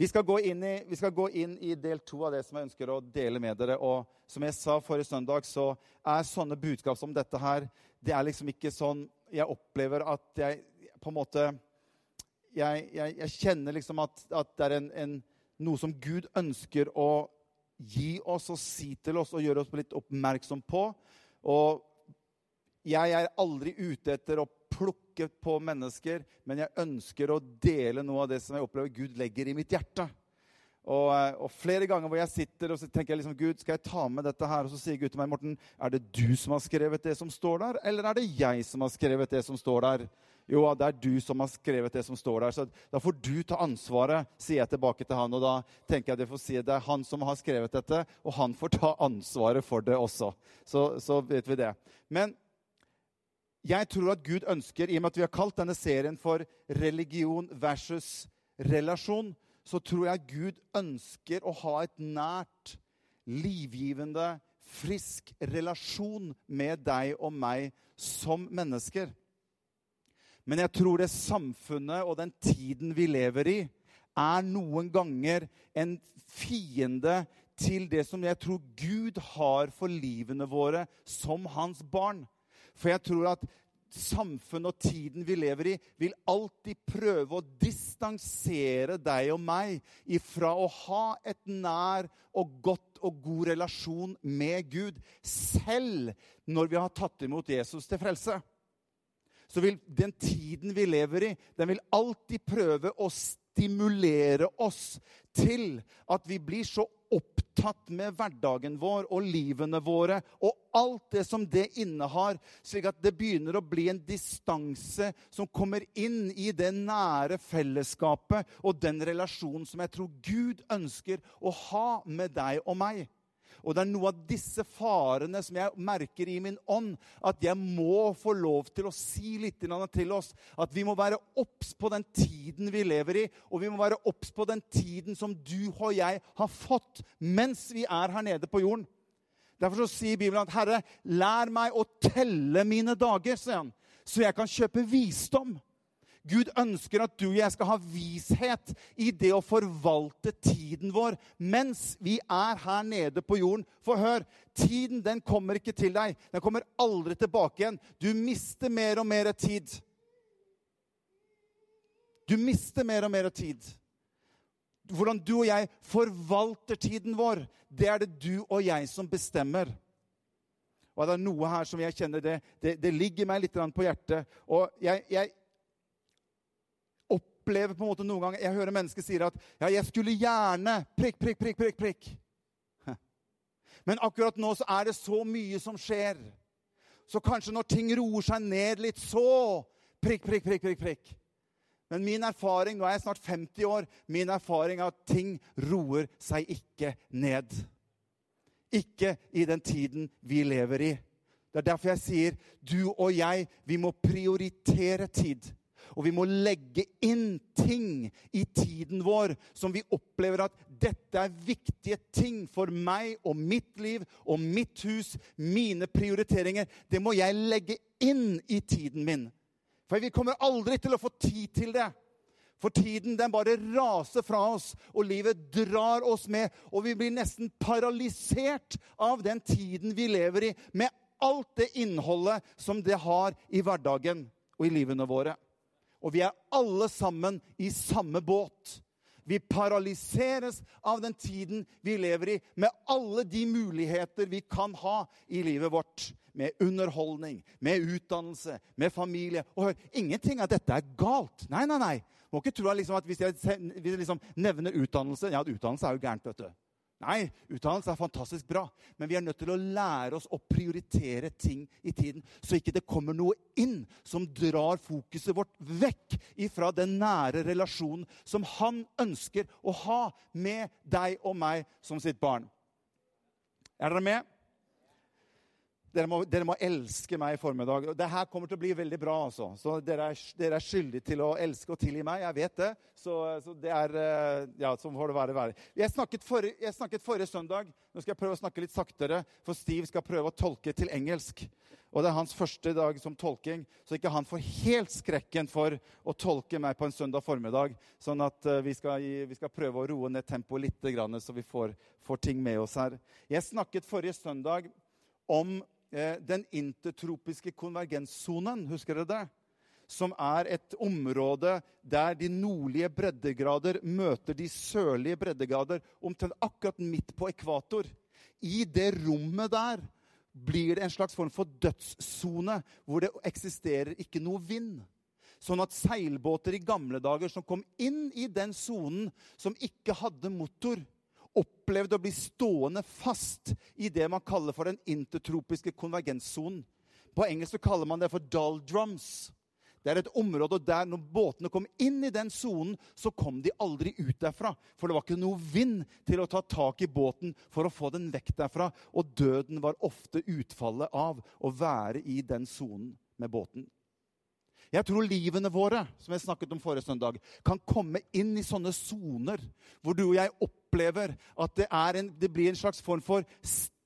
Vi skal, i, vi skal, gå inn i, del to av det som jeg ønsker å dele med dere. Og som jeg sa forrige søndag, så er sånne budskap som dette her Det er liksom ikke sånn Jeg opplever at jeg på en måte Jeg, jeg, jeg kjenner liksom at, at det er en, en, noe som Gud ønsker å gi oss og si til oss og gjøre oss litt oppmerksom på. Og jeg er aldri ute etter å plukke på mennesker, men jeg ønsker å dele noe av det som jeg opplever Gud legger i mitt hjerte. Og, eh, og, flere ganger hvor jeg sitter og tenker jeg liksom, Gud, skal jeg ta med dette her? Og så sier Gud til meg, Morten, er det du som har skrevet det som står der, eller er det jeg som har skrevet det som står der? Jo, det er du som har skrevet det som står der. Så da får du ta ansvaret, sier jeg tilbake til han. Og da tenker jeg det får si at det er han som har skrevet dette, og han får ta ansvaret for det også. Så, så vet vi det. Men jeg tror at Gud ønsker, i og med at vi har kalt denne serien for religion versus relasjon, så tror jeg at Gud ønsker å ha et nært, livgivende, frisk relasjon med deg og meg som mennesker. Men jeg tror det samfunnet og den tiden vi lever i, er noen ganger en fiende til det som jeg tror Gud har for livene våre som hans barn. For jeg tror at samfunnet og tiden vi lever i, vil alltid prøve å distansere deg og meg ifra å ha et nær og godt og god relasjon med Gud, selv når vi har tatt imot Jesus til frelse. Så vil den tiden vi lever i, den vil alltid prøve å stimulere oss til at vi blir så opptatt med hverdagen vår og livene våre og alt det som det innehar, slik at det begynner å bli en distanse som kommer inn i det nære fellesskapet og den relasjonen som jeg tror Gud ønsker å ha med deg og meg. Og det er noe av disse farene som jeg merker i min ånd, at jeg må få lov til å si litt til oss. At vi må være obs på den tiden vi lever i, og vi må være obs på den tiden som du og jeg har fått mens vi er her nede på jorden. Derfor så sier Bibelen at 'Herre, lær meg å telle mine dager', sier han, så jeg kan kjøpe visdom. Gud ønsker at du og jeg skal ha vishet i det å forvalte tiden vår mens vi er her nede på jorden. For hør, tiden den kommer ikke til deg. Den kommer aldri tilbake igjen. Du mister mer og mer tid. Du mister mer og mer tid. Hvordan du og jeg forvalter tiden vår, det er det du og jeg som bestemmer. Og det er noe her som jeg kjenner det, det, det ligger meg litt på hjertet. Og jeg, jeg, opplever på en måte noen ganger Jeg hører mennesker si at ja, 'jeg skulle gjerne prikk, prikk, prikk, prikk'. prikk. Men akkurat nå så er det så mye som skjer. Så kanskje når ting roer seg ned litt, så prikk, prikk, prikk, prikk, prikk. Men min erfaring nå er jeg snart 50 år, min erfaring er at ting roer seg ikke ned. Ikke i den tiden vi lever i. Det er derfor jeg sier du og jeg, vi må prioritere tid. Og vi må legge inn ting i tiden vår som vi opplever at dette er viktige ting for meg og mitt liv og mitt hus, mine prioriteringer. Det må jeg legge inn i tiden min. For vi kommer aldri til å få tid til det. For tiden den bare raser fra oss, og livet drar oss med. Og vi blir nesten paralysert av den tiden vi lever i, med alt det innholdet som det har i hverdagen og i livene våre. Og vi er alle sammen i samme båt. Vi paralyseres av den tiden vi lever i, med alle de muligheter vi kan ha i livet vårt. Med underholdning, med utdannelse, med familie. Og hør, ingenting av dette er galt. Nei, nei, nei. Må ikke tro liksom at Hvis jeg liksom nevner utdannelse Ja, utdannelse er jo gærent. vet du. Nei, utdannelse er fantastisk bra, men vi er nødt til å lære oss å prioritere ting i tiden, så ikke det kommer noe inn som drar fokuset vårt vekk ifra den nære relasjonen som han ønsker å ha med deg og meg som sitt barn. Er dere med? Dere må, dere må, elske meg i formiddag. Det her kommer til å bli veldig bra. altså. Så Dere er, dere er skyldige til å elske og tilgi meg. Jeg vet det. Så, så det er eh, Ja, så får det være. være. Jeg snakket, forrige, jeg snakket forrige søndag. Nå skal jeg prøve å snakke litt saktere, for Steve skal prøve å tolke til engelsk. Og det er hans første dag som tolking, så ikke han får helt skrekken for å tolke meg på en søndag formiddag. Sånn at uh, vi, skal, vi, skal, prøve å roe ned tempoet litt, så vi får, får ting med oss her. Jeg snakket forrige søndag om Eh, den intertropiske konvergenssonen. Husker dere det? Som er et område der de nordlige breddegrader møter de sørlige breddegrader omtrent akkurat midt på ekvator. I det rommet der blir det en slags form for dødssone hvor det eksisterer ikke noe vind. Sånn at seilbåter i gamle dager som kom inn i den sonen, som ikke hadde motor, opplevde å bli stående fast i det man kaller for den intertropiske konvergenssonen. På engelsk kaller man det for doldrums. Det er et område der når båtene kom inn i den sonen, så kom de aldri ut derfra. For det var ikke noe vind til å ta tak i båten for å få den vekk derfra. Og døden var ofte utfallet av å være i den sonen med båten. Jeg tror livene våre som jeg snakket om forrige søndag, kan komme inn i sånne soner hvor du og jeg opplever at det, en, det blir en slags form for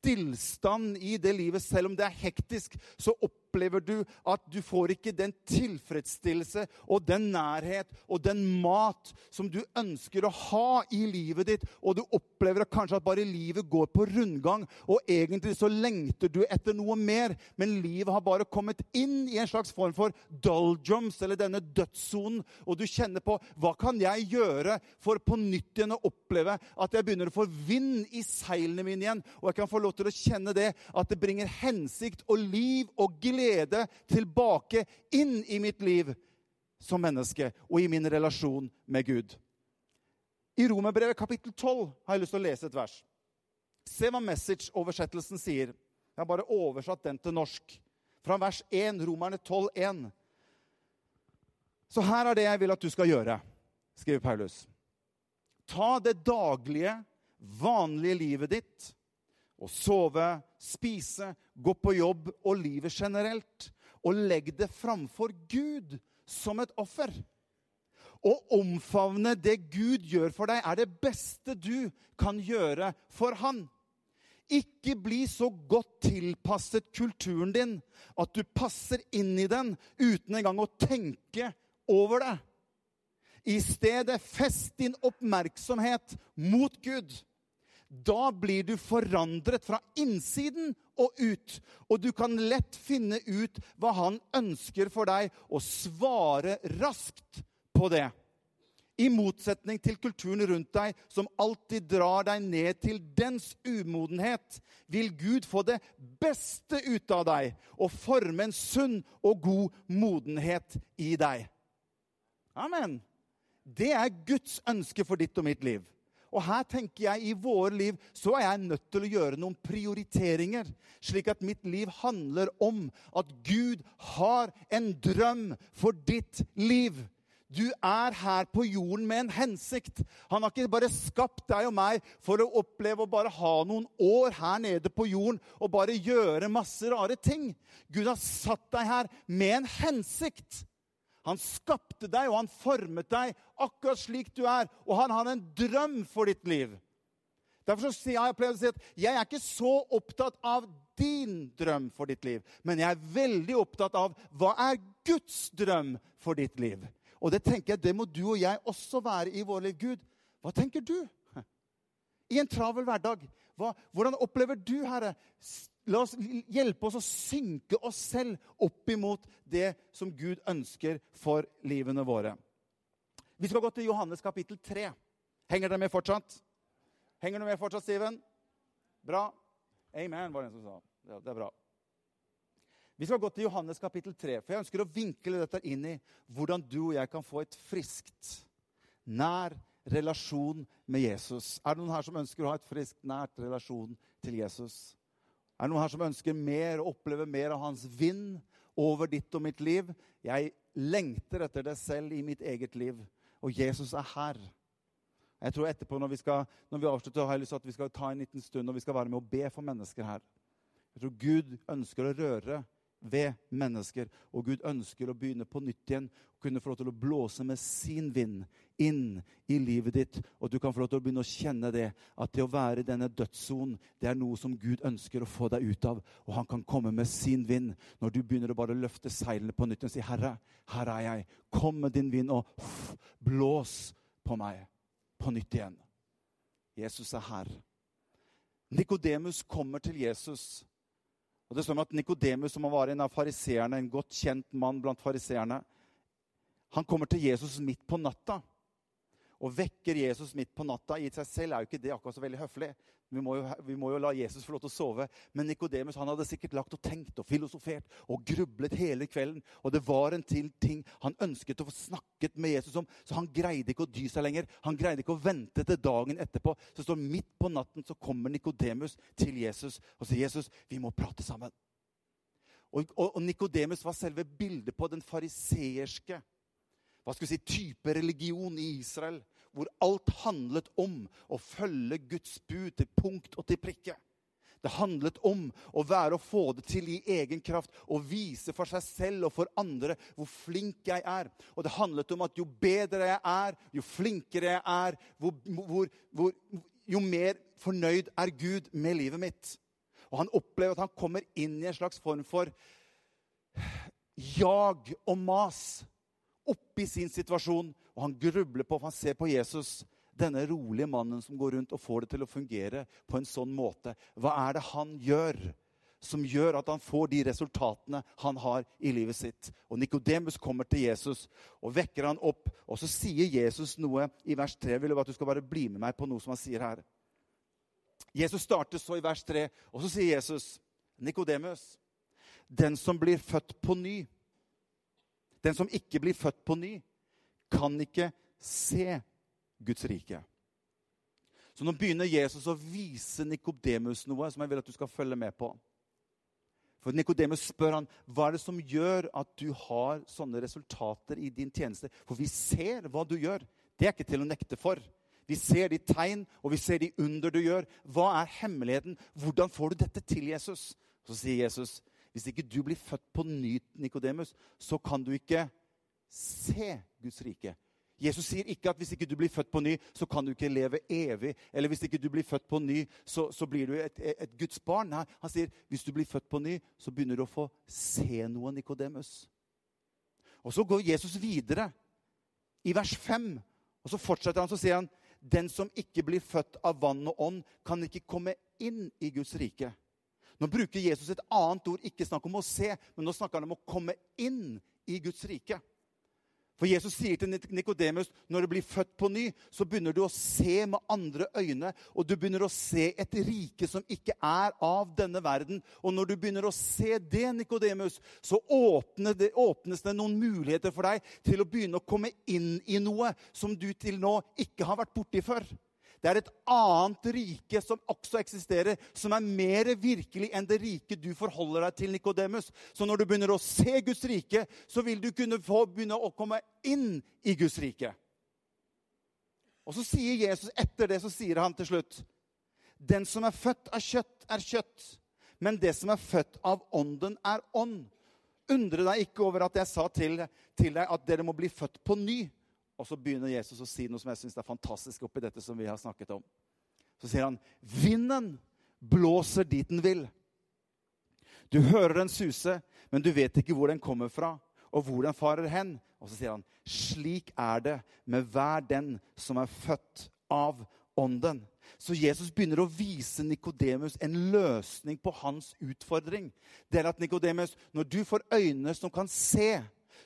stillstand i det livet. Selv om det er hektisk, så opplever du at du får ikke den tilfredsstillelse og den nærhet og den mat som du ønsker å ha i livet ditt, og du opplever kanskje at bare livet går på rundgang, og egentlig så lengter du etter noe mer, men livet har bare kommet inn i en slags form for doldrums, eller denne dødssonen, og du kjenner på hva kan jeg gjøre for på nytt igjen å oppleve at jeg begynner å få vind i seilene mine igjen, og jeg kan få lov til å kjenne det, at det bringer hensikt og liv og glede tilbake inn i mitt liv som menneske og i min relasjon med Gud. I Romerbrevet kapittel 12 har jeg lyst til å lese et vers. Se hva Message-oversettelsen sier. Jeg har bare oversatt den til norsk. Fra vers 1, Romerne 12, 1. Så her er det jeg vil at du skal gjøre, skriver Paulus. Ta det daglige, vanlige livet ditt å sove, spise, gå på jobb og livet generelt. Og legg det framfor Gud som et offer. Å omfavne det Gud gjør for deg, er det beste du kan gjøre for Han. Ikke bli så godt tilpasset kulturen din at du passer inn i den uten engang å tenke over det. I stedet fest din oppmerksomhet mot Gud. Da blir du forandret fra innsiden og ut. Og du kan lett finne ut hva han ønsker for deg, og svare raskt på det. I motsetning til kulturen rundt deg, som alltid drar deg ned til dens umodenhet, vil Gud få det beste ut av deg og forme en sunn og god modenhet i deg. Amen. Det er Guds ønske for ditt og mitt liv. Og her tenker jeg i våre liv så er jeg nødt til å gjøre noen prioriteringer, slik at mitt liv handler om at Gud har en drøm for ditt liv. Du er her på jorden med en hensikt. Han har ikke bare skapt deg og meg for å oppleve å bare ha noen år her nede på jorden og bare gjøre masse rare ting. Gud har satt deg her med en hensikt. Han skapte deg, og han formet deg akkurat slik du er. Og han har en drøm for ditt liv. Derfor så har jeg pleier å si at jeg er ikke så opptatt av din drøm for ditt liv, men jeg er veldig opptatt av hva er Guds drøm for ditt liv. Og det tenker jeg, det må du og jeg også være i vår liv. Gud, hva tenker du? I en travel hverdag. Hva, hvordan opplever du, Herre, La oss hjelpe oss å synke oss selv opp imot det som Gud ønsker for livene våre. Vi skal gå til Johannes kapittel 3. Henger dere med fortsatt? Henger du med fortsatt, Steven? Bra. Amen, var det en som sa. Ja, det er bra. Vi skal gå til Johannes kapittel 3, for jeg ønsker å vinkle dette inn i hvordan du og jeg kan få et friskt, nær relasjon med Jesus. Er det noen her som ønsker å ha et friskt, nært relasjon til Jesus? Er det noen her som ønsker mer og opplever mer av hans vind over ditt og mitt liv? Jeg lengter etter det selv i mitt eget liv. Og Jesus er her. Jeg tror etterpå, når vi, skal, når vi avslutter, har jeg lyst til at vi skal ta en liten stund og vi skal være med og be for mennesker her. Jeg tror Gud ønsker å røre ved mennesker. Og Gud ønsker å begynne på nytt igjen. Kunne få lov til å blåse med sin vind inn i livet ditt. Og du kan få lov til å begynne å kjenne det. At det å være i denne dødssonen, det er noe som Gud ønsker å få deg ut av. Og han kan komme med sin vind når du begynner å bare løfte seilene på nytt og si, 'Herre, her er jeg. Kom med din vind og pff, blås på meg på nytt igjen.' Jesus er her. Nikodemus kommer til Jesus. Og det står med at Nikodemus, som var en av fariseerne, en godt kjent mann blant fariseerne, han kommer til Jesus midt på natta. Og vekker Jesus midt på natta. I seg selv er jo ikke det akkurat så veldig høflig. Vi må, jo, vi må jo la Jesus få lov til å sove. Men Nikodemus hadde sikkert lagt og tenkt og filosofert og grublet hele kvelden. Og det var en til ting han ønsket å få snakket med Jesus om, så han greide ikke å dy seg lenger. Han greide ikke å vente til dagen etterpå. Så står midt på natten så kommer Nikodemus til Jesus og sier, 'Jesus, vi må prate sammen'. Og, og, og Nikodemus var selve bildet på den fariseerske hva skal vi si, type religion i Israel hvor alt handlet om å følge Guds bud til punkt og til prikke. Det handlet om å være og få det til i egen kraft og vise for seg selv og for andre hvor flink jeg er. Og det handlet om at jo bedre jeg er, jo flinkere jeg er, hvor, hvor, hvor, jo mer fornøyd er Gud med livet mitt. Og han opplever at han kommer inn i en slags form for jag og mas oppi sin situasjon, og han grubler på, for han ser på Jesus. Denne rolige mannen som går rundt og får det til å fungere på en sånn måte. Hva er det han gjør som gjør at han får de resultatene han har i livet sitt? Og Nikodemus kommer til Jesus og vekker han opp. Og så sier Jesus noe i vers 3. Jeg vil at du skal bare bli med meg på noe som han sier her. Jesus starter så i vers 3, og så sier Jesus, Nikodemus, den som blir født på ny den som ikke blir født på ny, kan ikke se Guds rike. Så nå begynner Jesus å vise Nikodemus noe som jeg vil at du skal følge med på. For Nikodemus spør han, hva er det som gjør at du har sånne resultater i din tjeneste. For vi ser hva du gjør. Det er ikke til å nekte for. Vi ser de tegn, og vi ser de under du gjør. Hva er hemmeligheten? Hvordan får du dette til, Jesus? Så sier Jesus, hvis ikke du blir født på nytt, Nikodemus, så kan du ikke se Guds rike. Jesus sier ikke at hvis ikke du blir født på ny, så kan du ikke leve evig. Eller hvis ikke du blir født på ny, så, så blir du et, et, Guds barn. Nei, han sier hvis du blir født på ny, så begynner du å få se noe, Nikodemus. Og så går Jesus videre i vers 5, og så fortsetter han, så sier han den som ikke blir født av vann og ånd, kan ikke komme inn i Guds rike. Nå bruker Jesus et annet ord, ikke snakk om å se, men nå snakker han om å komme inn i Guds rike. For Jesus sier til Nikodemus når du blir født på ny, så begynner du å se med andre øyne. Og du begynner å se et rike som ikke er av denne verden. Og når du begynner å se det, Nikodemus, så åpnes det, åpnes det noen muligheter for deg til å begynne å komme inn i noe som du til nå ikke har vært borti før. Det er et annet rike som også eksisterer, som er mer virkelig enn det rike du forholder deg til, Nikodemus. Så når du begynner å se Guds rike, så vil du kunne få begynne å komme inn i Guds rike. Og så sier Jesus etter det, så sier han til slutt Den som er født av kjøtt, er kjøtt. Men det som er født av ånden, er ånd. Undre deg ikke over at jeg sa til, til deg at dere må bli født på ny. Og så begynner Jesus å si noe som jeg syns er fantastisk oppi dette som vi har snakket om. Så sier han, 'Vinden blåser dit den vil.' Du hører den suse, men du vet ikke hvor den kommer fra, og hvor den farer hen. Og så sier han, 'Slik er det med hver den som er født av Ånden'. Så Jesus begynner å vise Nikodemus en løsning på hans utfordring. Det er at Nikodemus, når du får øyne som kan se,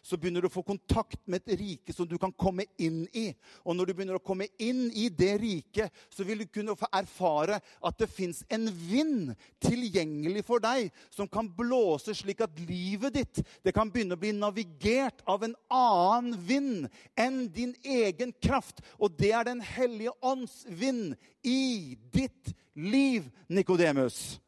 så begynner du å få kontakt med et rike som du kan komme inn i. Og når du begynner å komme inn i det riket, så vil du kunne få erfare at det fins en vind tilgjengelig for deg som kan blåse slik at livet ditt det kan begynne å bli navigert av en annen vind enn din egen kraft. Og det er Den hellige ånds vind i ditt liv, Nikodemus.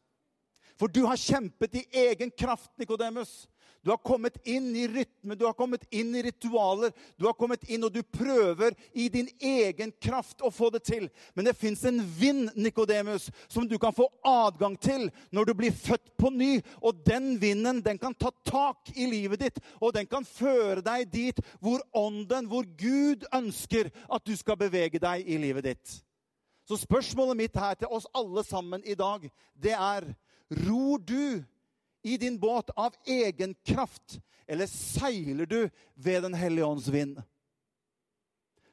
For du har kjempet i egen kraft, Nikodemus. Du har kommet inn i rytme, du har kommet inn i ritualer. Du har kommet inn, og du prøver i din egen kraft å få det til. Men det fins en vind, Nikodemus, som du kan få adgang til når du blir født på ny. Og den vinden den kan ta tak i livet ditt, og den kan føre deg dit hvor ånden, hvor Gud ønsker at du skal bevege deg i livet ditt. Så spørsmålet mitt her til oss alle sammen i dag, det er Ror du i din båt av egen kraft, eller seiler du ved Den hellige ånds vind?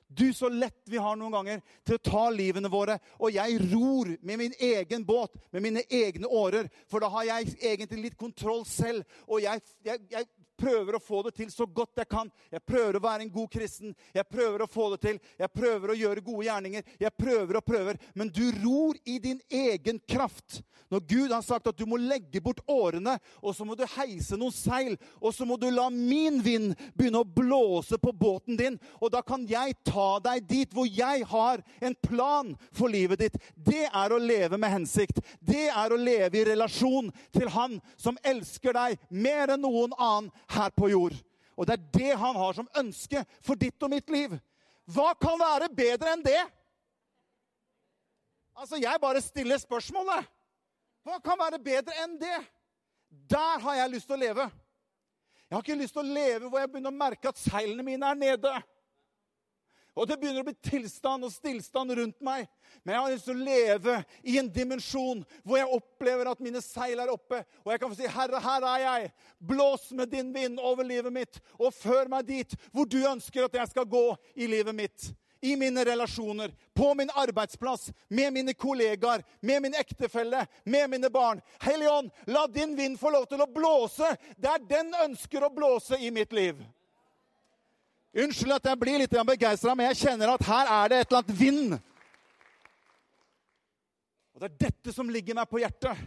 Du, så lett vi har noen ganger til å ta livene våre. Og jeg ror med min egen båt, med mine egne årer. For da har jeg egentlig litt kontroll selv. Og jeg, jeg, jeg prøver å få det til så godt jeg kan. Jeg prøver å være en god kristen. Jeg prøver å få det til. Jeg prøver å gjøre gode gjerninger. Jeg prøver og prøver. Men du ror i din egen kraft. Når Gud har sagt at du må legge bort årene, og så må du heise noen seil, og så må du la min vind begynne å blåse på båten din, og da kan jeg ta deg dit hvor jeg har en plan for livet ditt. Det er å leve med hensikt. Det er å leve i relasjon til Han som elsker deg mer enn noen annen her på jord. Og det er det han har som ønske for ditt og mitt liv. Hva kan være bedre enn det? Altså, jeg bare stiller spørsmålet. Hva kan være bedre enn det? Der har jeg lyst til å leve. Jeg har ikke lyst til å leve hvor jeg begynner å merke at seilene mine er nede. Og det begynner å bli tilstand og stillstand rundt meg. Men jeg har lyst til å leve i en dimensjon hvor jeg opplever at mine seil er oppe. Og jeg kan få si, 'Herre, her er jeg. Blås med din vind over livet mitt.' 'Og før meg dit hvor du ønsker at jeg skal gå i livet mitt.' I mine relasjoner, på min arbeidsplass, med mine kollegaer, med min ektefelle, med mine barn. Hellige Ånd, la din vind få lov til å blåse der den ønsker å blåse i mitt liv. Unnskyld at jeg blir litt begeistra, men jeg kjenner at her er det et eller annet vind. Og Det er dette som ligger meg på hjertet.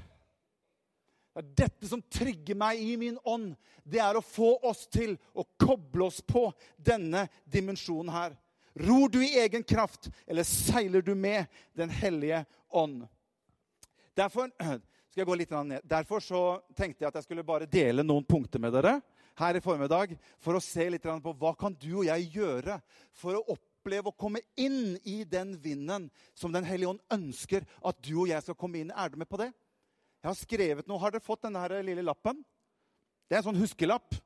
Det er dette som trigger meg i min ånd. Det er å få oss til å koble oss på denne dimensjonen her. Ror du i egen kraft, eller seiler du med Den hellige ånd? Derfor. Derfor tenkte jeg at jeg skulle bare dele noen punkter med dere her i formiddag for å se litt på hva kan du og jeg gjøre for å oppleve å komme inn i den vinden som Den hellige ånd ønsker at du og jeg skal komme inn. Er du med på det? Jeg har skrevet noe. Har dere fått denne lille lappen? Det er en sånn huskelapp.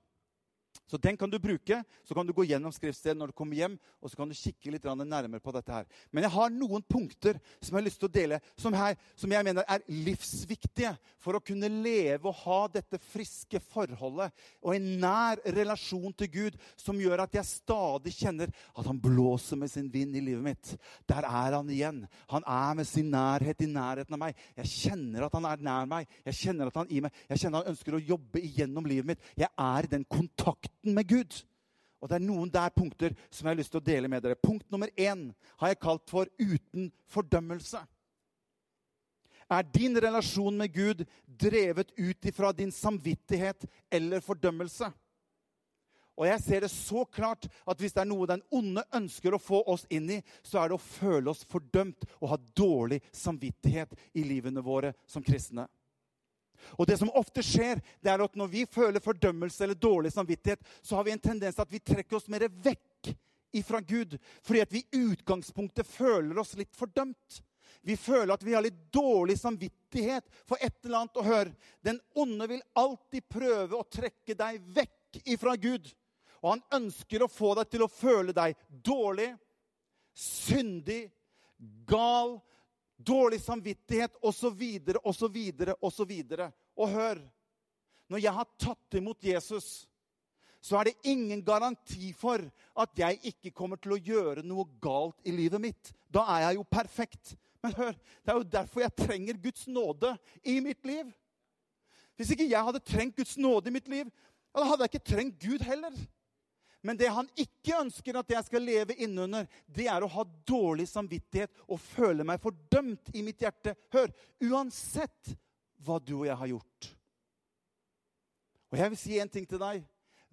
Så den kan du bruke. Så kan du gå gjennom skriftstedet når du kommer hjem, og så kan du kikke litt nærmere på dette her. Men jeg har noen punkter som jeg har lyst til å dele, som, her, som jeg mener er livsviktige for å kunne leve og ha dette friske forholdet og en nær relasjon til Gud som gjør at jeg stadig kjenner at han blåser med sin vind i livet mitt. Der er han igjen. Han er med sin nærhet i nærheten av meg. Jeg kjenner at han er nær meg. Jeg kjenner at han er i meg. Jeg kjenner at han ønsker å jobbe igjennom livet mitt. Jeg er i den kontakten kontakten med Gud. Og det er noen der punkter som jeg har lyst til å dele med dere. Punkt nummer én har jeg kalt for 'uten fordømmelse'. Er din relasjon med Gud drevet ut ifra din samvittighet eller fordømmelse? Og jeg ser det så klart at hvis det er noe den onde ønsker å få oss inn i, så er det å føle oss fordømt og ha dårlig samvittighet i livene våre som kristne. Og det som ofte skjer, det er at når vi føler fordømmelse eller dårlig samvittighet, så har vi en tendens til at vi trekker oss mer vekk ifra Gud. Fordi at vi i utgangspunktet føler oss litt fordømt. Vi føler at vi har litt dårlig samvittighet for et eller annet. Og hør, den onde vil alltid prøve å trekke deg vekk ifra Gud. Og han ønsker å få deg til å føle deg dårlig, syndig, gal, dårlig samvittighet osv., osv., osv. Og hør Når jeg har tatt imot Jesus, så er det ingen garanti for at jeg ikke kommer til å gjøre noe galt i livet mitt. Da er jeg jo perfekt. Men hør, det er jo derfor jeg trenger Guds nåde i mitt liv. Hvis ikke jeg hadde trengt Guds nåde i mitt liv, da hadde jeg ikke trengt Gud heller. Men det han ikke ønsker at jeg skal leve innunder, det er å ha dårlig samvittighet og føle meg fordømt i mitt hjerte. Hør, uansett hva du og jeg har gjort. Og jeg vil si en ting til deg.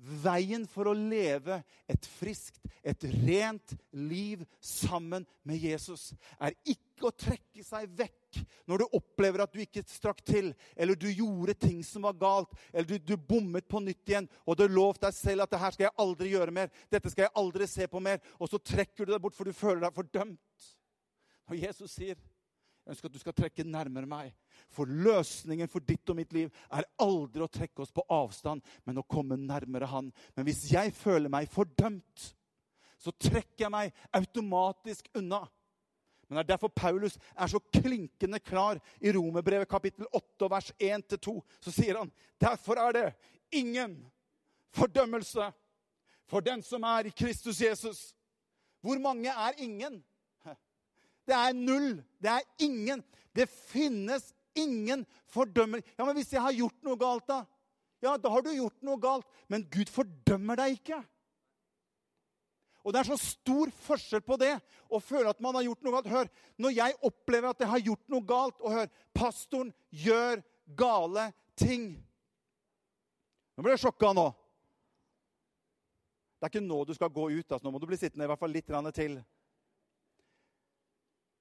Veien for å leve et friskt, et rent liv sammen med Jesus er ikke å trekke seg vekk når du opplever at du ikke strakk til, eller du gjorde ting som var galt, eller du, du bommet på nytt igjen, og du lovte deg selv at det her skal jeg aldri gjøre mer, dette skal jeg aldri se på mer, og så trekker du deg bort for du føler deg fordømt. Og Jesus sier, 'Jeg ønsker at du skal trekke nærmere meg.' For løsningen for ditt og mitt liv er aldri å trekke oss på avstand, men å komme nærmere Han. Men hvis jeg føler meg fordømt, så trekker jeg meg automatisk unna. Men det er derfor Paulus er så klinkende klar i Romerbrevet kapittel 8 vers 1-2. Så sier han derfor er det ingen fordømmelse for den som er i Kristus Jesus. Hvor mange er ingen? Det er null. Det er ingen. Det finnes ingen fordømmer. Ja, men hvis jeg har gjort noe galt, da? Ja, da har du gjort noe galt. Men Gud fordømmer deg ikke. Og det er så stor forskjell på det å føle at man har gjort noe galt. Hør, når jeg opplever at jeg har gjort noe galt, og hør, pastoren gjør gale ting Nå ble jeg sjokka nå. Det er ikke nå du skal gå ut. altså Nå må du bli sittende i hvert fall litt til.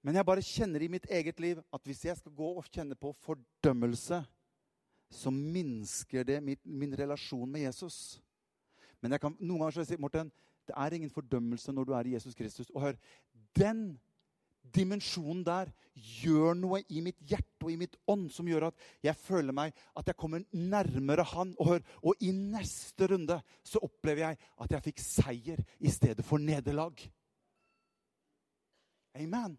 Men jeg bare kjenner i mitt eget liv at hvis jeg skal gå og kjenne på fordømmelse, så minsker det min, min relasjon med Jesus. Men jeg kan, noen ganger si Morten, det er ingen fordømmelse når du er i Jesus Kristus. Og hør, den dimensjonen der gjør noe i mitt hjerte og i mitt ånd som gjør at jeg føler meg at jeg kommer nærmere Han. Og hør, og i neste runde så opplever jeg at jeg fikk seier i stedet for nederlag. Amen.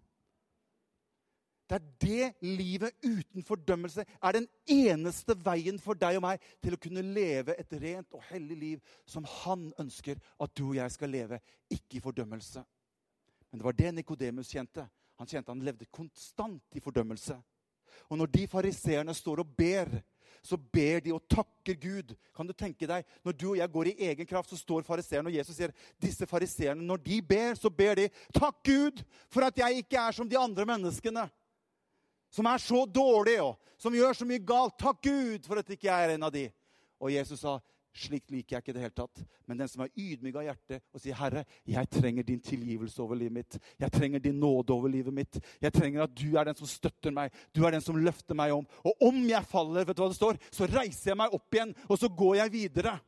Det er det livet uten fordømmelse er den eneste veien for deg og meg til å kunne leve et rent og hellig liv som han ønsker at du og jeg skal leve, ikke i fordømmelse. Men det var det Nikodemus kjente. Han kjente han levde konstant i fordømmelse. Og når de fariseerne står og ber, så ber de og takker Gud. Kan du tenke deg, Når du og jeg går i egen kraft, så står fariseerne, og Jesus sier disse fariseerne, når de ber, så ber de 'Takk Gud for at jeg ikke er som de andre menneskene' som er så dårlig og som gjør så mye galt. Takk Gud for at ikke jeg er en av de. Og Jesus sa, slikt liker jeg ikke i det hele tatt. Men den som er ydmyk av hjerte og sier, 'Herre, jeg trenger din tilgivelse over livet mitt.' 'Jeg trenger din nåde over livet mitt.' 'Jeg trenger at du er den som støtter meg. Du er den som løfter meg om.' 'Og om jeg faller, vet du hva det står, så reiser jeg meg opp igjen, og så går jeg videre.'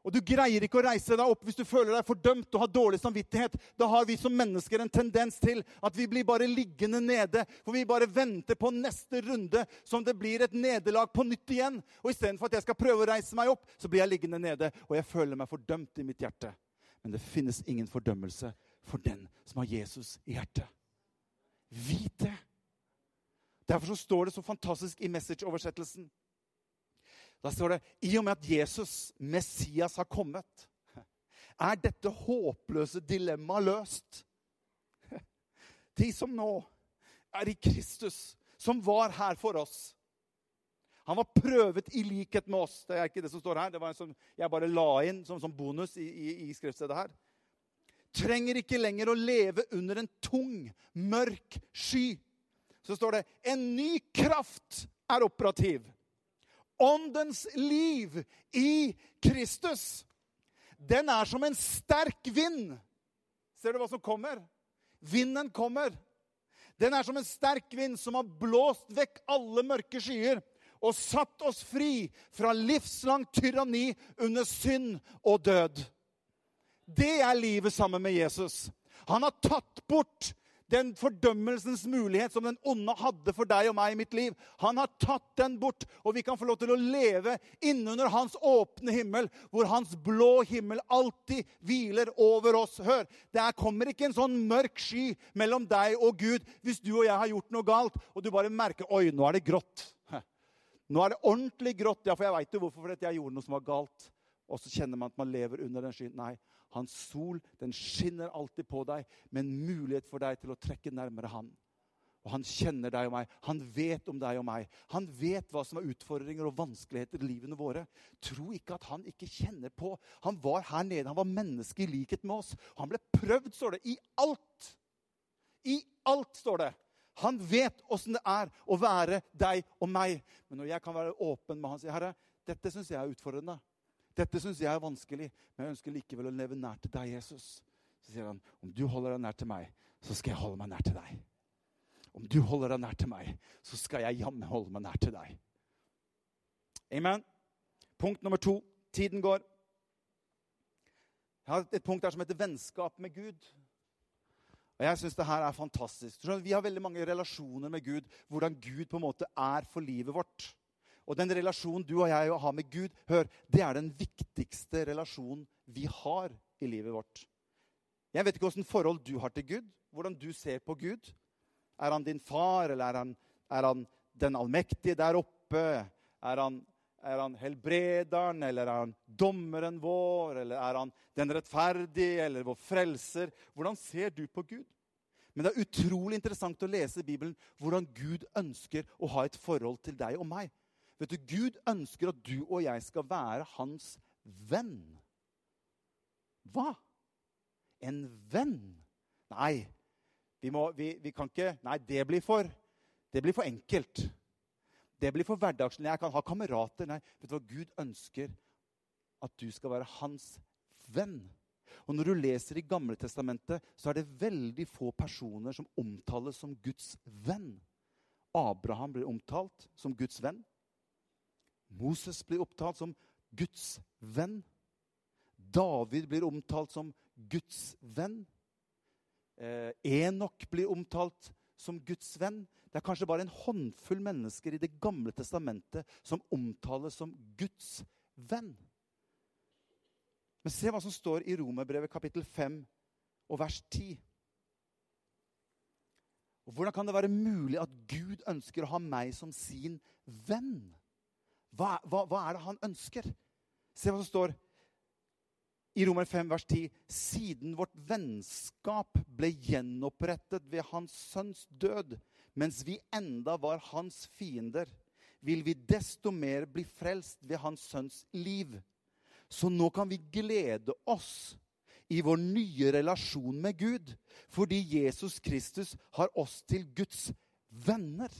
Og du greier ikke å reise deg opp hvis du føler deg fordømt og har dårlig samvittighet. Da har vi som mennesker en tendens til at vi blir bare liggende nede. For vi bare venter på neste runde som det blir et nederlag på nytt igjen. Og istedenfor at jeg skal prøve å reise meg opp, så blir jeg liggende nede. Og jeg føler meg fordømt i mitt hjerte. Men det finnes ingen fordømmelse for den som har Jesus i hjertet. Vit det. Derfor så står det så fantastisk i message-oversettelsen. Da står det i og med at Jesus, Messias, har kommet, er dette håpløse dilemmaet løst. De som nå er i Kristus, som var her for oss. Han var prøvet i likhet med oss. Det er ikke det som står her. Det var en som jeg bare la inn som, som bonus i, i, i skriftstedet her. Trenger ikke lenger å leve under en tung, mørk sky. Så står det en ny kraft er operativ åndens liv i Kristus, den er som en sterk vind. Ser du hva som kommer? Vinden kommer. Den er som en sterk vind som har blåst vekk alle mørke skyer og satt oss fri fra livslangt tyranni under synd og død. Det er livet sammen med Jesus. Han har tatt bort den fordømmelsens mulighet som den onde hadde for deg og meg i mitt liv. Han har tatt den bort, og vi kan få lov til å leve innunder hans åpne himmel, hvor hans blå himmel alltid hviler over oss. Hør, det kommer ikke en sånn mørk sky mellom deg og Gud hvis du og jeg har gjort noe galt, og du bare merker Oi, nå er det grått. Nå er det ordentlig grått. Ja, for jeg veit jo hvorfor. Fordi jeg gjorde noe som var galt. Og så kjenner man at man lever under den skyen. Nei, hans sol den skinner alltid på deg med en mulighet for deg til å trekke nærmere han. Og han kjenner deg og meg. Han vet om deg og meg. Han vet hva som er utfordringer og vanskeligheter i livene våre. Tro ikke at han ikke kjenner på. Han var her nede. Han var menneske i likhet med oss. Han ble prøvd, står det, i alt. I alt, står det. Han vet åssen det er å være deg og meg. Men når jeg kan være åpen med han og si, 'Herre, dette syns jeg er utfordrende.' Dette syns jeg er vanskelig, men jeg ønsker likevel å leve nær til deg, Jesus. Så sier han, om du holder deg nær til meg, så skal jeg holde meg nær til deg. Om du holder deg nær til meg, så skal jeg jammen holde meg nær til deg. Amen. Punkt nummer to. Tiden går. Jeg har et punkt der som heter vennskap med Gud. Og jeg synes det her er fantastisk. Vi har veldig mange relasjoner med Gud. Hvordan Gud på en måte er for livet vårt. Og den relasjonen du og jeg har med Gud, hør, det er den viktigste relasjonen vi har i livet vårt. Jeg vet ikke åssen forhold du har til Gud, hvordan du ser på Gud. Er han din far, eller er han, er han den allmektige der oppe? Er han, er han helbrederen, eller er han dommeren vår? Eller er han den rettferdige, eller vår frelser? Hvordan ser du på Gud? Men det er utrolig interessant å lese i Bibelen hvordan Gud ønsker å ha et forhold til deg og meg. Vet du, Gud ønsker at du og jeg skal være hans venn. Hva? En venn? Nei, vi, må, vi, vi, kan ikke Nei, det blir for det blir for enkelt. Det blir for hverdagslig. Jeg kan ha kamerater. Nei, vet du hva? Gud ønsker at du skal være hans venn. Og Når du leser i Gamle Testamentet, så er det veldig få personer som omtales som Guds venn. Abraham blir omtalt som Guds venn. Moses blir opptalt som Guds venn. David blir omtalt som Guds venn. Eh, Enok blir omtalt som Guds venn. Det er kanskje bare en håndfull mennesker i Det gamle testamentet som omtales som Guds venn. Men se hva som står i Romerbrevet kapittel 5 og vers 10. Og Hvordan kan det være mulig at Gud ønsker å ha meg som sin venn? Hva, hva, hva er det han ønsker? Se hva som står i Romer 5, vers 10.: Siden vårt vennskap ble gjenopprettet ved hans sønns død, mens vi enda var hans fiender, vil vi desto mer bli frelst ved hans sønns liv. Så nå kan vi glede oss i vår nye relasjon med Gud, fordi Jesus Kristus har oss til Guds venner.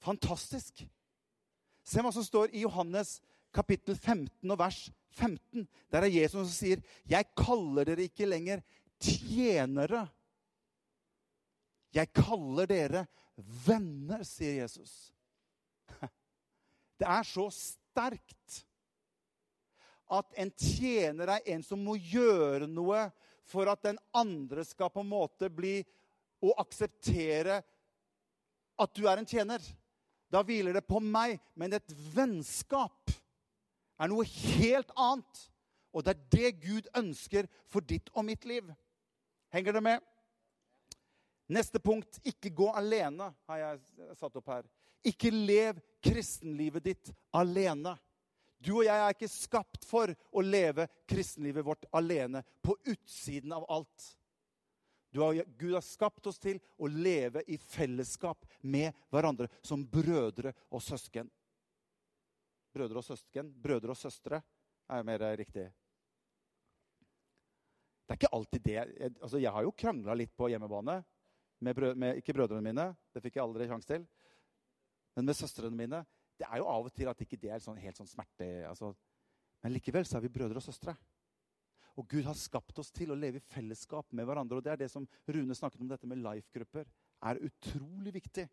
Fantastisk. Se hva som står i Johannes kapittel 15 og vers 15. Der er Jesus som sier, 'Jeg kaller dere ikke lenger tjenere.' 'Jeg kaller dere venner', sier Jesus. Det er så sterkt at en tjener er en som må gjøre noe for at den andre skal på en måte bli og akseptere at du er en tjener. Da hviler det på meg, men et vennskap er noe helt annet. Og det er det Gud ønsker for ditt og mitt liv. Henger det med? Neste punkt ikke gå alene, har jeg satt opp her. Ikke lev kristenlivet ditt alene. Du og jeg er ikke skapt for å leve kristenlivet vårt alene, på utsiden av alt. Har, Gud har skapt oss til å leve i fellesskap med hverandre som brødre og søsken. Brødre og søsken. Brødre og søstre er mer riktig. Det er ikke alltid det. Jeg, altså, jeg har jo krangla litt på hjemmebane. Med, brød, med, ikke brødrene mine, det fikk jeg aldri sjanse til. Men med søstrene mine. Det er jo av og til at ikke det er sånn, helt sånn smerte. Altså. Men likevel så er vi brødre og søstre. Og Gud har skapt oss til å leve i fellesskap med hverandre. Og det er det som Rune snakket om, dette med life-grupper. er utrolig viktig.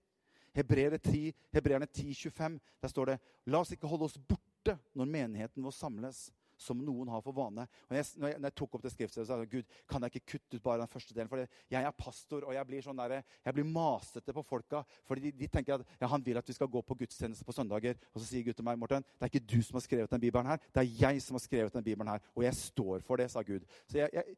Hebreerne 10, 10, 25, der står det La oss ikke holde oss borte når menigheten vår samles, som noen har for vane. Og jeg, når, jeg, når jeg tok opp det skriftstedet, sa jeg Gud, kan jeg ikke kutte ut bare den første delen? For jeg er pastor, og jeg blir sånn der, jeg blir masete på folka. For de, de, tenker at ja, han vil at vi skal gå på gudstjeneste på søndager. Og så sier Gud til meg, Morten, det er ikke du som har skrevet den bibelen her, det er jeg som har skrevet den bibelen her. Og jeg står for det, sa Gud. Så jeg, jeg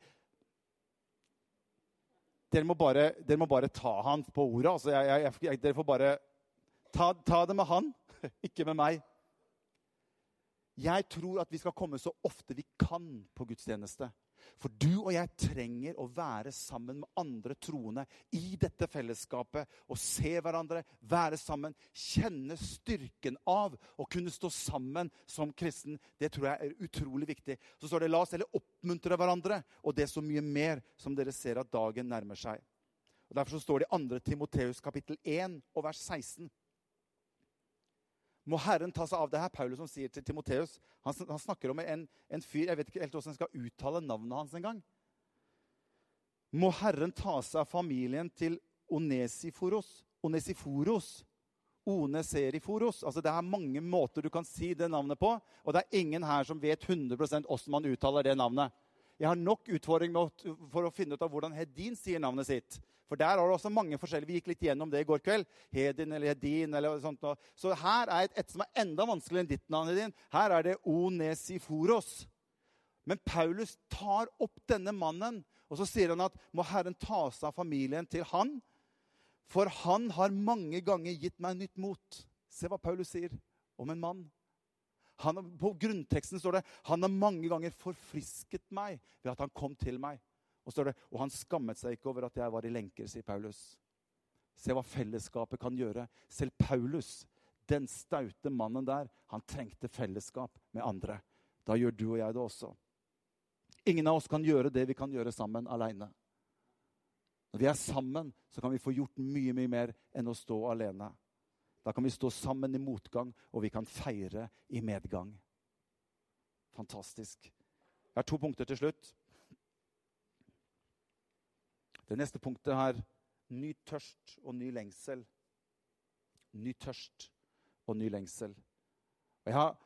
dere må, bare, dere må bare, ta han på ordet. Altså, jeg, jeg, dere får bare ta, ta, det med han, ikke med meg. Jeg tror at vi skal komme så ofte vi kan på gudstjeneste. For du og jeg trenger å være sammen med andre troende i dette fellesskapet. Og se hverandre, være sammen, kjenne styrken av å kunne stå sammen som kristen. Det tror jeg er utrolig viktig. Så står det la oss heller oppmuntre hverandre, og det er så mye mer som dere ser at dagen nærmer seg. Og Derfor så står det i 2. Timoteus kapittel 1 og vers 16. må Herren ta seg av det her. Paulus som sier til Timoteus. Han, han, snakker om en, en, fyr Jeg vet ikke helt hvordan jeg skal uttale navnet hans engang. Må Herren ta seg av familien til Onesiforos. Onesiforos. Oneseriforos. Altså, det er mange måter du kan si det navnet på. Og det er ingen her som vet 100 hvordan man uttaler det navnet. Jeg har nok utfordring for å finne ut av hvordan Hedin sier navnet sitt. For der har det også mange forskjellige. Vi gikk litt gjennom det i går kveld. Hedin eller Hedin eller sånt. Så her er et, et som er enda vanskeligere enn ditt navn, Hedin. Her er det Onesiforos. Men Paulus tar opp denne mannen, og så sier han at må Herren ta seg av familien til han, for han har mange ganger gitt meg nytt mot. Se hva Paulus sier om en mann. Han, på grunnteksten står det han har mange ganger forfrisket meg ved at han kom til meg. Og, det, og han skammet seg ikke over at jeg var i lenker, sier Paulus. Se hva fellesskapet kan gjøre. Selv Paulus, den staute mannen der, han trengte fellesskap med andre. Da gjør du og jeg det også. Ingen av oss kan gjøre det vi kan gjøre sammen aleine. Når vi er sammen, så kan vi få gjort mye, mye mer enn å stå alene. Da kan vi stå sammen i motgang, og vi kan feire i medgang. Fantastisk. Jeg har to punkter til slutt. Det neste punktet er ny tørst og ny lengsel. Ny tørst og ny lengsel. Og jeg har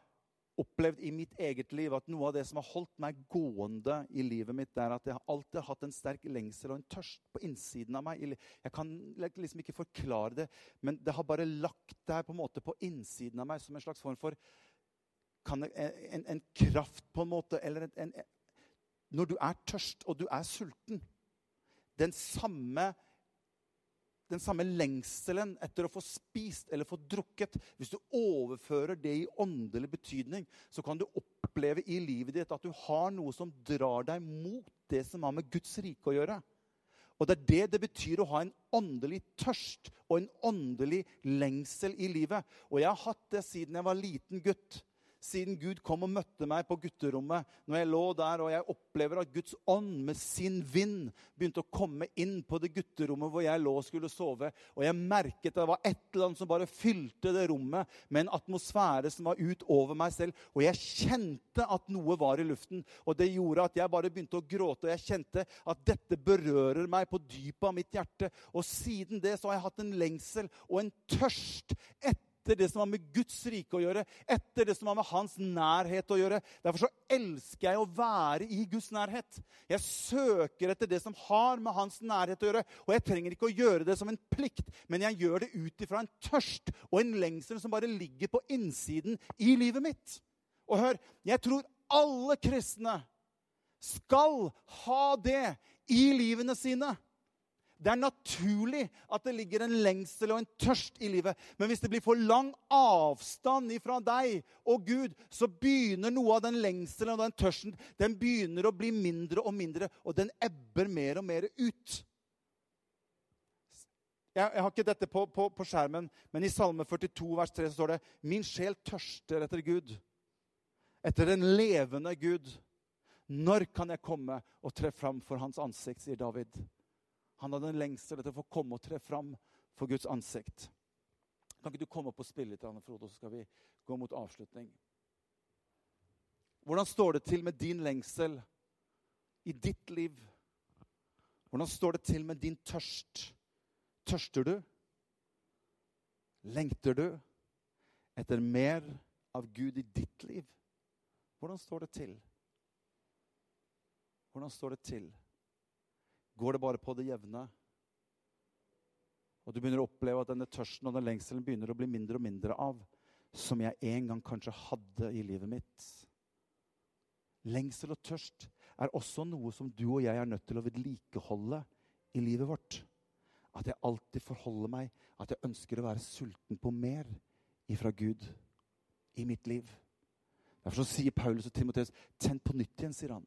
opplevd i mitt eget liv at noe av det som har holdt meg gående i livet mitt, er at jeg alltid har hatt en sterk lengsel og en tørst på innsiden av meg. Jeg kan liksom ikke forklare det, men det har bare lagt der på en måte på innsiden av meg som en slags form for det, en, en, kraft, på en måte. Eller en, en, Når du er tørst, og du er sulten Den samme den samme lengselen etter å få spist eller få drukket Hvis du overfører det i åndelig betydning, så kan du oppleve i livet ditt at du har noe som drar deg mot det som har med Guds rike å gjøre. Og Det er det det betyr å ha en åndelig tørst og en åndelig lengsel i livet. Og jeg har hatt det siden jeg var liten gutt siden Gud kom og møtte meg på gutterommet. Når jeg lå der og jeg opplever at Guds ånd med sin vind begynte å komme inn på det gutterommet hvor jeg lå og skulle sove. Og jeg merket at det var et eller annet som bare fylte det rommet med en atmosfære som var ut over meg selv. Og jeg kjente at noe var i luften. Og det gjorde at jeg bare begynte å gråte. Og jeg kjente at dette berører meg på dypet av mitt hjerte. Og siden det så har jeg hatt en lengsel og en tørst etter etter det som har med Guds rike å gjøre, etter det som har med hans nærhet å gjøre. Derfor så elsker jeg å være i Guds nærhet. Jeg søker etter det som har med hans nærhet å gjøre. Og jeg trenger ikke å gjøre det som en plikt, men jeg gjør det ut ifra en tørst og en lengsel som bare ligger på innsiden i livet mitt. Og hør, jeg tror alle kristne skal ha det i livene sine. Det er naturlig at det ligger en lengsel og en tørst i livet. Men hvis det blir for lang avstand ifra deg og Gud, så begynner noe av den lengselen og den tørsten den begynner å bli mindre og mindre, og den ebber mer og mer ut. Jeg, jeg har ikke dette på, på, på, skjermen, men i Salme 42 vers 3 så står det Min sjel tørster etter Gud, etter den levende Gud. Når kan jeg komme og tre fram for hans ansikt, sier David. Han hadde en lengsel etter å få komme og tre fram for Guds ansikt. Kan ikke du komme opp og spille litt, Frode, så skal vi gå mot avslutning? Hvordan står det til med din lengsel i ditt liv? Hvordan står det til med din tørst? Tørster du? Lengter du etter mer av Gud i ditt liv? Hvordan står det til? Hvordan står det til? Går det bare på det jevne. Og du begynner å oppleve at denne tørsten og den lengselen begynner å bli mindre og mindre av. Som jeg en gang kanskje hadde i livet mitt. Lengsel og tørst er også noe som du og jeg er nødt til å vedlikeholde i livet vårt. At jeg alltid forholder meg, at jeg ønsker å være sulten på mer ifra Gud i mitt liv. Derfor sier Paulus og Timoteus, 'Tenn på nytt igjen', sier han.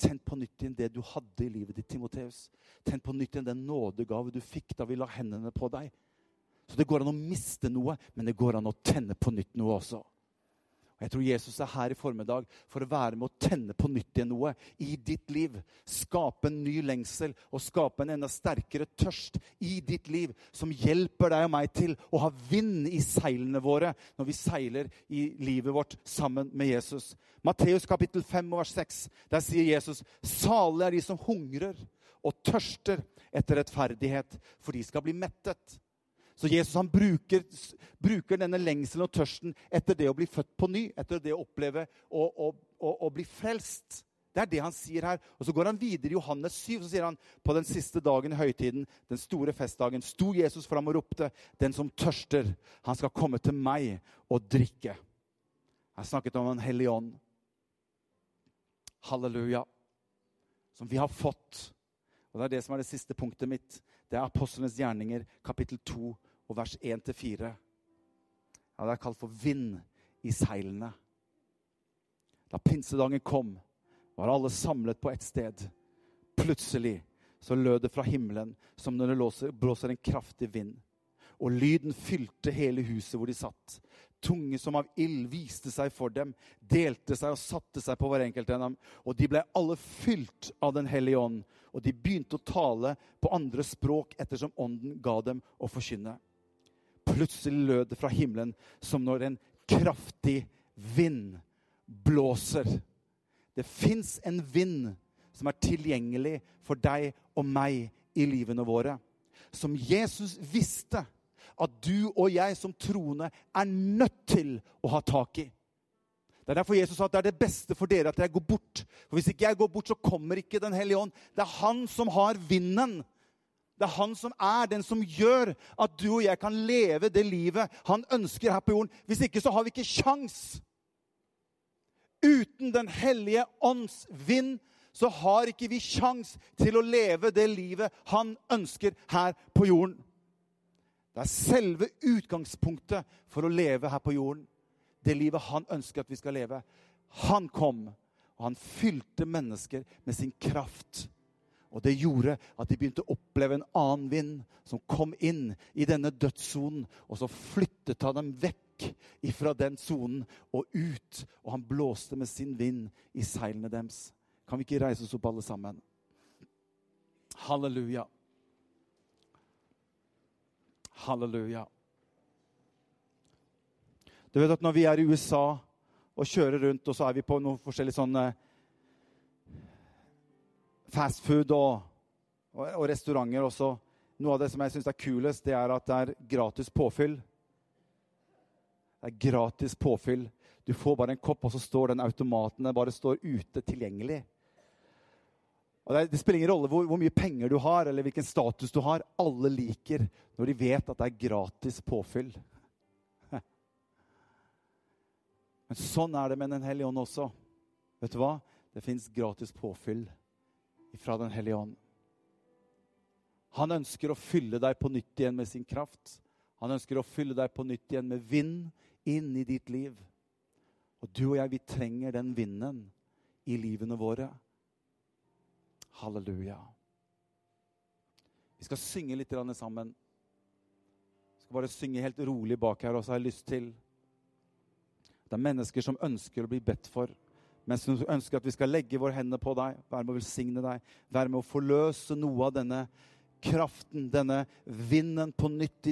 Tenn på nytt igjen det du hadde i livet ditt, Timoteus. Tenn på nytt igjen den nådegave du fikk da vi la hendene på deg. Så det går an å miste noe, men det går an å tenne på nytt noe også. Og Jeg tror Jesus er her i formiddag for å være med å tenne på nytt igjen noe i ditt liv. Skape en ny lengsel og skape en enda sterkere tørst i ditt liv, som hjelper deg og meg til å ha vind i seilene våre når vi seiler i livet vårt sammen med Jesus. Matteus kapittel 5 vers 6. Der sier Jesus.: Salige er de som hungrer og tørster etter rettferdighet, for de skal bli mettet. Så Jesus han bruker, bruker, denne lengselen og tørsten etter det å bli født på ny, etter det å oppleve å, bli frelst. Det er det han sier her. Og Så går han videre i Johannes 7. Så sier han på den siste dagen i høytiden, den store festdagen, sto Jesus fram og ropte, 'Den som tørster, han skal komme til meg og drikke.' Jeg snakket om Den hellige ånd. Halleluja. Som vi har fått. Og Det er det som er det siste punktet mitt. Det er apostlenes gjerninger, kapittel 2 og vers 1-4. Ja, det er kalt for vind i seilene. Da pinsedagen kom, var alle samlet på ett sted. Plutselig så lød det fra himmelen som når det blåser en kraftig vind. Og lyden fylte hele huset hvor de satt. Tunge som av ild viste seg for dem, delte seg og satte seg på hver enkelt av dem. Og de ble alle fylt av Den hellige ånd, og de begynte å tale på andre språk ettersom ånden ga dem å forkynne. Plutselig lød det fra himmelen som når en kraftig vind blåser. Det fins en vind som er tilgjengelig for deg og meg i livene våre. Som Jesus visste at du og jeg som troende er nødt til å ha tak i. Det er derfor Jesus sa at det er det beste for dere at jeg går bort. For Hvis ikke jeg går bort, så kommer ikke Den hellige ånd. Det er han som har vinden. Det er han som er den som gjør at du og jeg kan leve det livet han ønsker her på jorden. Hvis ikke så har vi ikke kjangs. Uten Den hellige ånds vind så har ikke vi kjangs til å leve det livet han ønsker her på jorden. Det er selve utgangspunktet for å leve her på jorden. Det livet han ønsker at vi skal leve. Han kom, og han fylte mennesker med sin kraft. Og det gjorde at de begynte å oppleve en annen vind som kom inn i denne dødssonen. Og så flyttet han dem vekk ifra den sonen og ut. Og han blåste med sin vind i seilene deres. Kan vi ikke reise oss opp, alle sammen? Halleluja. Halleluja. Du vet at når vi er i USA og kjører rundt, og så er vi på noen forskjellige sånne fastfood og, og, og, restauranter også. Noe av det som jeg syns er kulest, det er at det er gratis påfyll. Det er gratis påfyll. Du får bare en kopp, og så står den automaten den bare står ute tilgjengelig. Og det, det, spiller ingen rolle hvor, hvor, mye penger du har, eller hvilken status du har. Alle liker når de vet at det er gratis påfyll. Men sånn er det med Den hellige ånd også. Vet du hva? Det fins gratis påfyll fra Den hellige ånd. Han ønsker å fylle deg på nytt igjen med sin kraft. Han ønsker å fylle deg på nytt igjen med vind inn i ditt liv. Og du og jeg, vi trenger den vinden i livene våre. Halleluja. Vi skal synge litt sammen. Vi skal bare synge helt rolig bak her, og så har jeg lyst til Det er mennesker som ønsker å bli bedt for men hun ønsker at vi skal legge våre hender på deg, være med å velsigne deg, være med å forløse noe av denne kraften, denne vinden på nytt